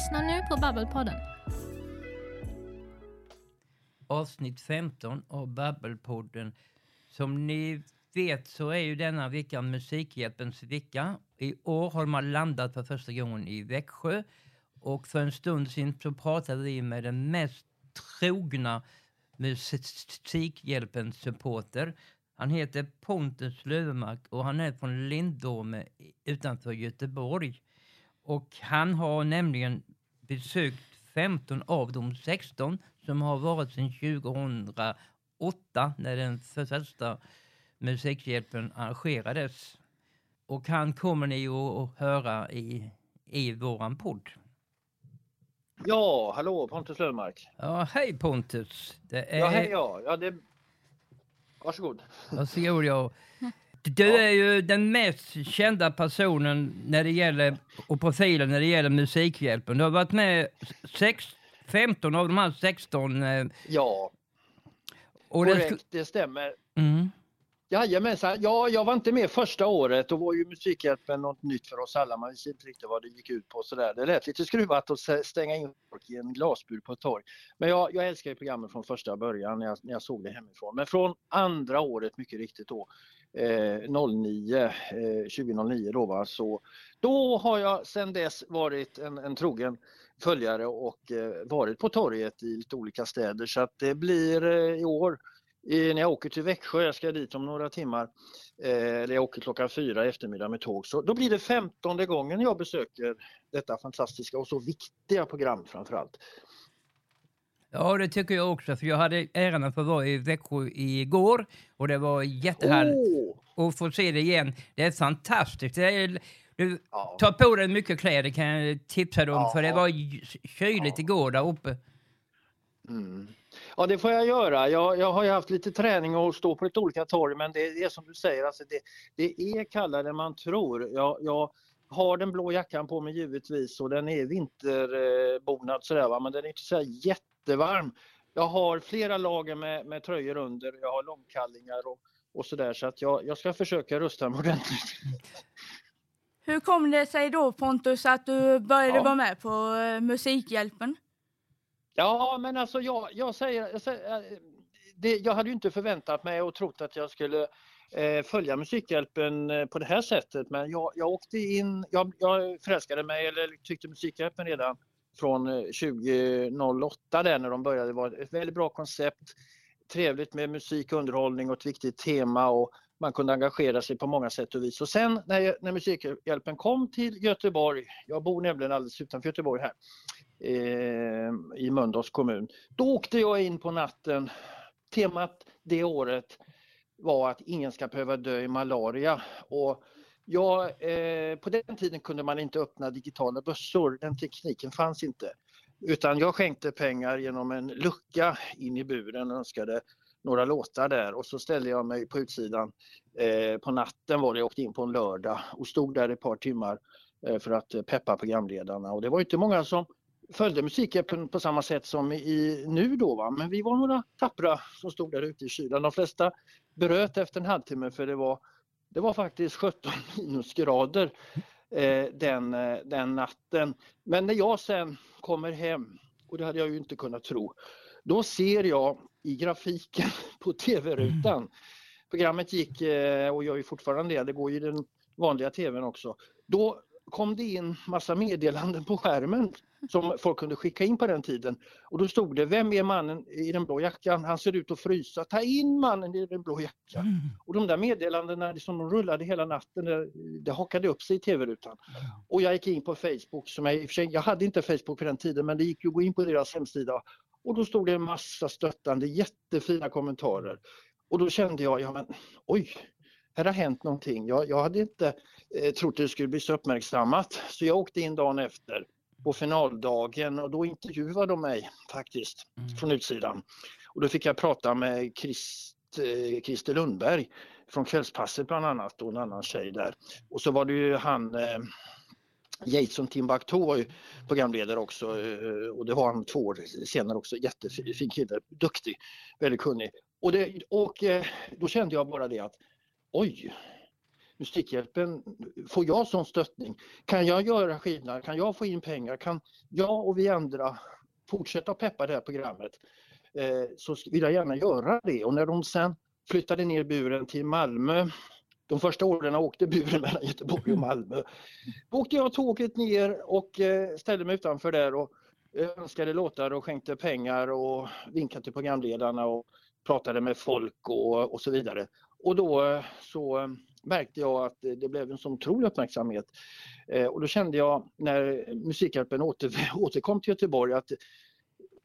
lyssnar nu på Babbelpodden. avsnitt 15 av Babbelpodden. Som ni vet så är ju denna vecka Musikhjälpens vecka. I år har man landat för första gången i Växjö och för en stund sedan så pratade vi med den mest trogna Musikhjälpens supporter. Han heter Pontus Löfmark och han är från Lindome utanför Göteborg. Och han har nämligen besökt 15 av de 16 som har varit sedan 2008 när den första Musikhjälpen arrangerades. Och han kommer ni att höra i, i våran podd. Ja, hallå Pontus Löfmark. Ja, hej Pontus! Är... Ja, hej ja. ja det... Varsågod. Varsågod ja. Du är ju den mest kända personen när det gäller, och profilen när det gäller Musikhjälpen. Du har varit med sex, 15 av de här 16. eh, Ja, Och det korrekt, sku- det stämmer. mm. Jajamensan, ja, jag var inte med första året. Då var ju Musikhjälpen något nytt för oss alla. Man visste inte riktigt vad det gick ut på. Sådär. Det lät lite skruvat att stänga in folk i en glasbur på ett torg. Men jag, jag älskar ju programmet från första början när jag, när jag såg det hemifrån. Men från andra året, mycket riktigt då, eh, 09, eh, 2009 då va, så då har jag sedan dess varit en, en trogen följare och eh, varit på torget i lite olika städer så att det blir eh, i år i, när jag åker till Växjö, jag ska dit om några timmar, eh, eller jag åker klockan fyra i eftermiddag med tåg, så då blir det femtonde gången jag besöker detta fantastiska och så viktiga program framförallt. Ja, det tycker jag också. För jag hade äran att få vara i Växjö igår och det var jättehärligt Åh! att få se det igen. Det är fantastiskt. Det är, du Ja. tar på dig mycket kläder kan jag tipsa dig om, Ja. för det var kyligt Ja. igår där uppe. Mm. Ja det får jag göra. Jag, jag har ju haft lite träning och stå på lite olika torg men det är som du säger, alltså det, det är kallare än man tror. Jag, jag har den blå jackan på mig givetvis och den är vinterbonad sådär va? men den är inte så jättevarm. Jag har flera lager med, med tröjor under, jag har långkallingar och, och sådär så att jag, jag ska försöka rusta mig ordentligt. Hur kom det sig då Pontus att du började Ja. vara med på eh, Musikhjälpen? Ja, men alltså jag, jag säger, jag, säger eh, det, jag hade ju inte förväntat mig och trott att jag skulle eh, följa Musikhjälpen eh, på det här sättet men jag, jag åkte in, jag, jag förälskade mig eller tyckte Musikhjälpen redan från eh, 2008 där när de började. Det var ett väldigt bra koncept, trevligt med musik, underhållning och ett viktigt tema och man kunde engagera sig på många sätt och vis. Och sen när, när Musikhjälpen kom till Göteborg, jag bor nämligen alldeles utanför Göteborg här, eh, i Mölndals kommun. Då åkte jag in på natten. Temat det året var att ingen ska behöva dö i malaria. Och jag, eh, på den tiden kunde man inte öppna digitala bössor, den tekniken fanns inte. Utan jag skänkte pengar genom en lucka in i buren och önskade några låtar där och så ställde jag mig på utsidan eh, på natten var det, jag åkte in på en lördag och stod där ett par timmar eh, för att eh, peppa programledarna och det var inte många som följde Musikhjälpen på samma sätt som i nu då va? men vi var några tappra som stod där ute i kylan. De flesta bröt efter en halvtimme för det var, det var faktiskt 17 minusgrader eh, den, eh, den natten. Men när jag sen kommer hem, och det hade jag ju inte kunnat tro, då ser jag i grafiken på tv-rutan, programmet gick eh, och gör ju fortfarande det, det går ju i den vanliga tvn också. Då kom det in massa meddelanden på skärmen som folk kunde skicka in på den tiden. Och då stod det, vem är mannen i den blå jackan? Han ser ut att frysa. Ta in mannen i den blå jackan. Och de där meddelandena som de rullade hela natten, det, hakade upp sig i tv-rutan. Och jag gick in på Facebook, som jag, jag hade inte Facebook på den tiden, men det gick ju att gå in på deras hemsida. Och då stod det en massa stöttande, jättefina kommentarer. Och då kände jag, ja men oj, här har hänt någonting. Jag, jag hade inte eh, trott det skulle bli så uppmärksammat. Så jag åkte in dagen efter på finaldagen och då intervjuade de mig faktiskt från utsidan. Och då fick jag prata med Christ, eh, Christer Lundberg från Kvällspasset bland annat och en annan tjej där. Och så var det ju han eh, Jason Timbuktu var ju programledare också eh, och det var han två år senare också. Jättefin kille, duktig, väldigt kunnig. Och, det, och eh, då kände jag bara det att oj, Musikhjälpen, får jag sån stöttning? Kan jag göra skillnad? Kan jag få in pengar? Kan jag och vi andra fortsätta peppa det här programmet? Eh, så vill jag gärna göra det och när de sen flyttade ner buren till Malmö de första åren åkte buren mellan Göteborg och Malmö. Då åkte jag tåget ner och eh, ställde mig utanför där och eh, önskade låtar och skänkte pengar och vinkade till programledarna och pratade med folk och, och så vidare. Och då eh, så märkte jag att det blev en sån otrolig uppmärksamhet. Eh, och då kände jag när Musikhjälpen åter, återkom till Göteborg att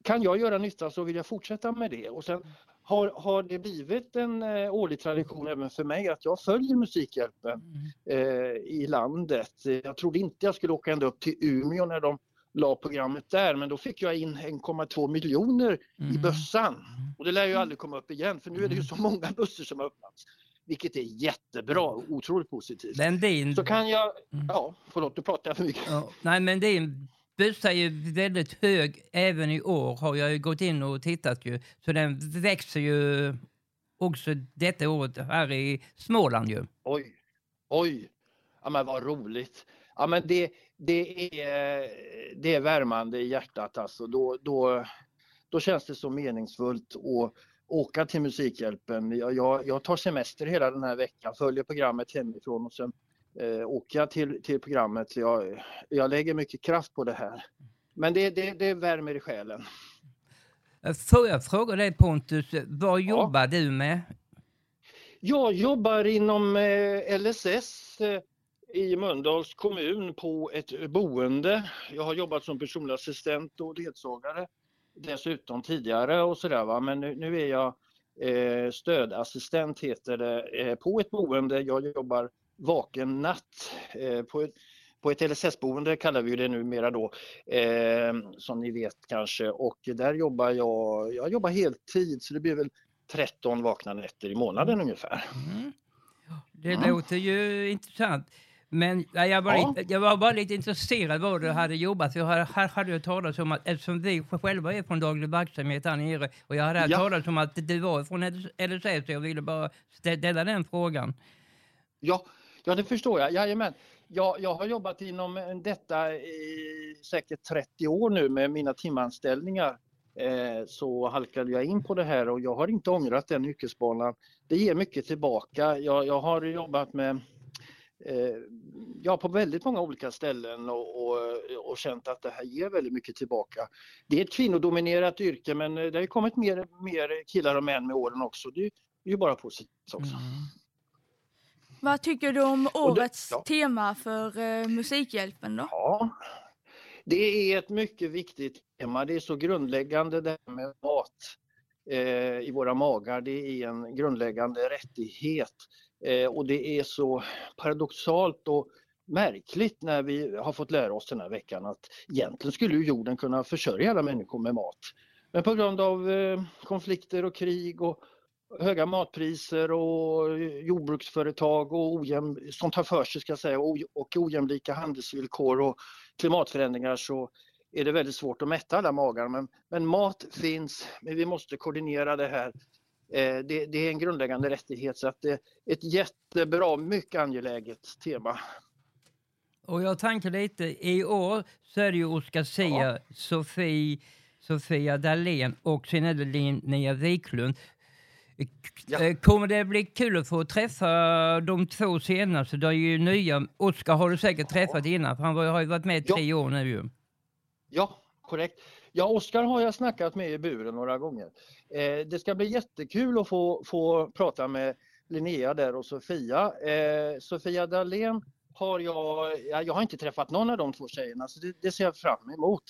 kan jag göra nytta så vill jag fortsätta med det. Och sen har, har det blivit en eh, årlig tradition även för mig att jag följer Musikhjälpen mm. eh, i landet. Jag trodde inte jag skulle åka ända upp till Umeå när de la programmet där men då fick jag in 1,2 miljoner mm. i bössan. Mm. Och det lär ju aldrig komma upp igen för nu är det ju så många bussar som har öppnats. Vilket är jättebra och otroligt positivt. Men din... Så kan jag, mm. ja förlåt nu pratar jag för mycket. Ja, nej men din buss är ju väldigt hög även i år har jag ju gått in och tittat ju. Så den växer ju också detta året här i Småland ju. Oj, oj, ja men vad roligt. Ja men det, det, är, det är värmande i hjärtat alltså. Då, då, då känns det så meningsfullt att åka till Musikhjälpen. Jag, jag, jag tar semester hela den här veckan, följer programmet hemifrån och sen eh, åker jag till, till programmet. Jag, jag lägger mycket kraft på det här. Men det, det, det värmer i själen. Får jag fråga dig Pontus, vad jobbar ja. du med? Jag jobbar inom eh, LSS eh, i Mölndals kommun på ett boende. Jag har jobbat som personlig assistent och ledsagare dessutom tidigare och sådär va. men nu, nu är jag eh, stödassistent heter det eh, på ett boende. Jag jobbar vaken natt eh, på ett på ett LSS-boende kallar vi det numera då, eh, som ni vet kanske. Och där jobbar jag, jag jobbar heltid så det blir väl 13 vakna nätter i månaden ungefär. Mm. Det mm. låter ju intressant. Men jag var, ja. lite, jag var bara lite intresserad var du hade jobbat. För jag här hade jag talat om att eftersom vi själva är från daglig verksamhet här nere och jag hade ja. talat om att du var från LSS så jag ville bara ställa den frågan. Ja, ja det förstår jag. Jajamän. Jag, jag har jobbat inom detta i säkert 30 år nu med mina timanställningar. Eh, så halkade jag in på det här och jag har inte ångrat den yrkesbanan. Det ger mycket tillbaka. Jag, jag har jobbat med Eh, ja, på väldigt många olika ställen och, och, och, känt att det här ger väldigt mycket tillbaka. Det är ett kvinnodominerat yrke men det har kommit mer, mer killar och män med åren också. Det är ju bara positivt också. Mm. Vad tycker du om årets det, ja. tema för uh, Musikhjälpen då? Ja, det är ett mycket viktigt tema. Det är så grundläggande det här med mat eh, i våra magar. Det är en grundläggande rättighet. Eh, och det är så paradoxalt och märkligt när vi har fått lära oss den här veckan att egentligen skulle jorden kunna försörja alla människor med mat. Men på grund av eh, konflikter och krig och höga matpriser och jordbruksföretag och ojäm, som tar för sig ska jag säga, och ojämlika handelsvillkor och klimatförändringar så är det väldigt svårt att mätta alla magar. Men, men mat finns, men vi måste koordinera det här det, det, är en grundläggande rättighet så att det är ett jättebra, mycket angeläget tema. Och jag tänker lite, i år så är det ju Oscar Sia, ja. Sofie, Sofia Dalén och sen är det Linnea Wiklund. Ja. Eh, kommer det bli kul att få träffa de två senaste? De är ju nya. Oskar har du säkert träffat innan, för han har ju varit med i tre ja. år nu ju. Ja, korrekt. Ja, Oskar har jag snackat med i buren några gånger. Eh, det ska bli jättekul att få, få prata med Linnea där och Sofia. Eh, Sofia Dalén har jag, jag har inte träffat någon av de två tjejerna så det, det, ser jag fram emot.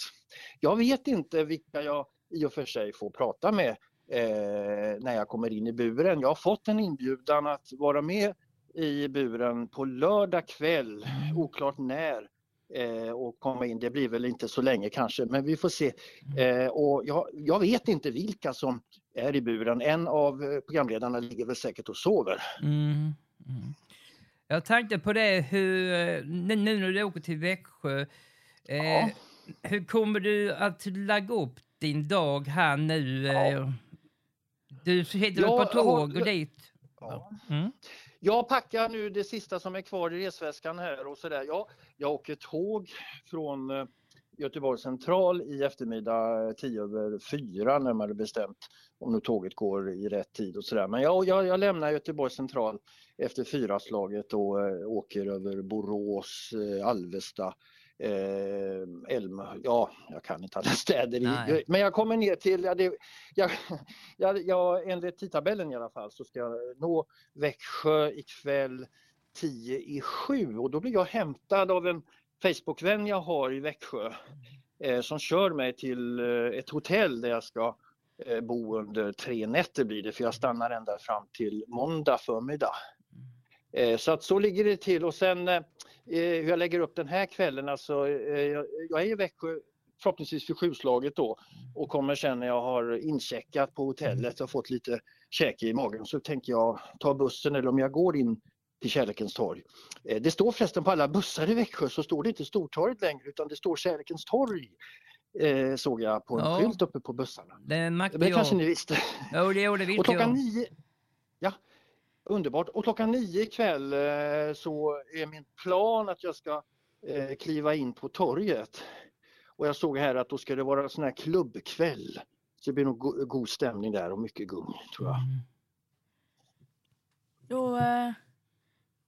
Jag vet inte vilka jag i och för sig får prata med eh, när jag kommer in i buren. Jag har fått en inbjudan att vara med i buren på lördag kväll, oklart när eh, och komma in. Det blir väl inte så länge kanske, men vi får se. Eh, och jag, jag, vet inte vilka som är i buren. En av eh, programledarna ligger väl säkert och sover. Mm. Mm. Jag tänkte på det, hur, eh, nu när du åker till Växjö, eh, ja. hur kommer du att lägga upp din dag här nu? Ja. Du sitter ja, på tåg och dit? Ja. Mm jag packar nu det sista som är kvar i resväskan här och sådär. Ja, jag åker tåg från eh, Göteborg central i eftermiddag eh, 10 över 4 när man bestämt om nu tåget går i rätt tid och sådär. Men jag, jag, jag lämnar Göteborg central efter fyraslaget och eh, åker över Borås, Alvesta, eh, Elm, ja, jag kan inte alla städer, i, men jag kommer ner till, ja, det, jag, jag, jag, enligt tidtabellen i alla fall så ska jag nå Växjö ikväll 10 i 7 och då blir jag hämtad av en Facebookvän jag har i Växjö eh, som kör mig till eh, ett hotell där jag ska eh, bo under tre nätter blir det för jag stannar ända fram till måndag förmiddag. Eh, så att så ligger det till och sen eh, hur jag lägger upp den här kvällen, alltså eh, jag är i Växjö förhoppningsvis för sjuslaget då och kommer sen när jag har incheckat på hotellet och fått lite käk i magen så tänker jag ta bussen eller om jag går in till Kärlekens torg. Det står förresten på alla bussar i Växjö så står det inte Stortorget längre utan det står Kärlekens torg. Eh, såg jag på en ja. skylt uppe på bussarna. Det, det kanske ni visste. Jo, det, jo, det vet och klockan. Nio, Underbart. Och klockan nio ikväll eh, så är min plan att jag ska eh, kliva in på torget. Och jag såg här att då ska det vara sån här klubbkväll. Så det blir nog go god stämning där och mycket gung tror jag. Mm. Då eh,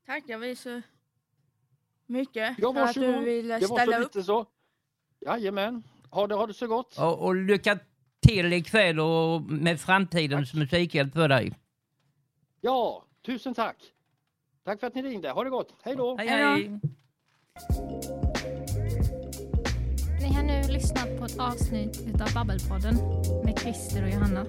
tackar vi så mycket ja, för att du ville ställa det var så upp. Lite så. Jajamän. Ha det, ha det så gott. Och, och lycka till ikväll och med framtidens musikhjälp för dig. Ja, Tusen tack! Tack för att ni ringde. Ha det gott. Hej då! Hej, hej. Ni har nu lyssnat på ett avsnitt av Babbelpodden med Christer och Johanna.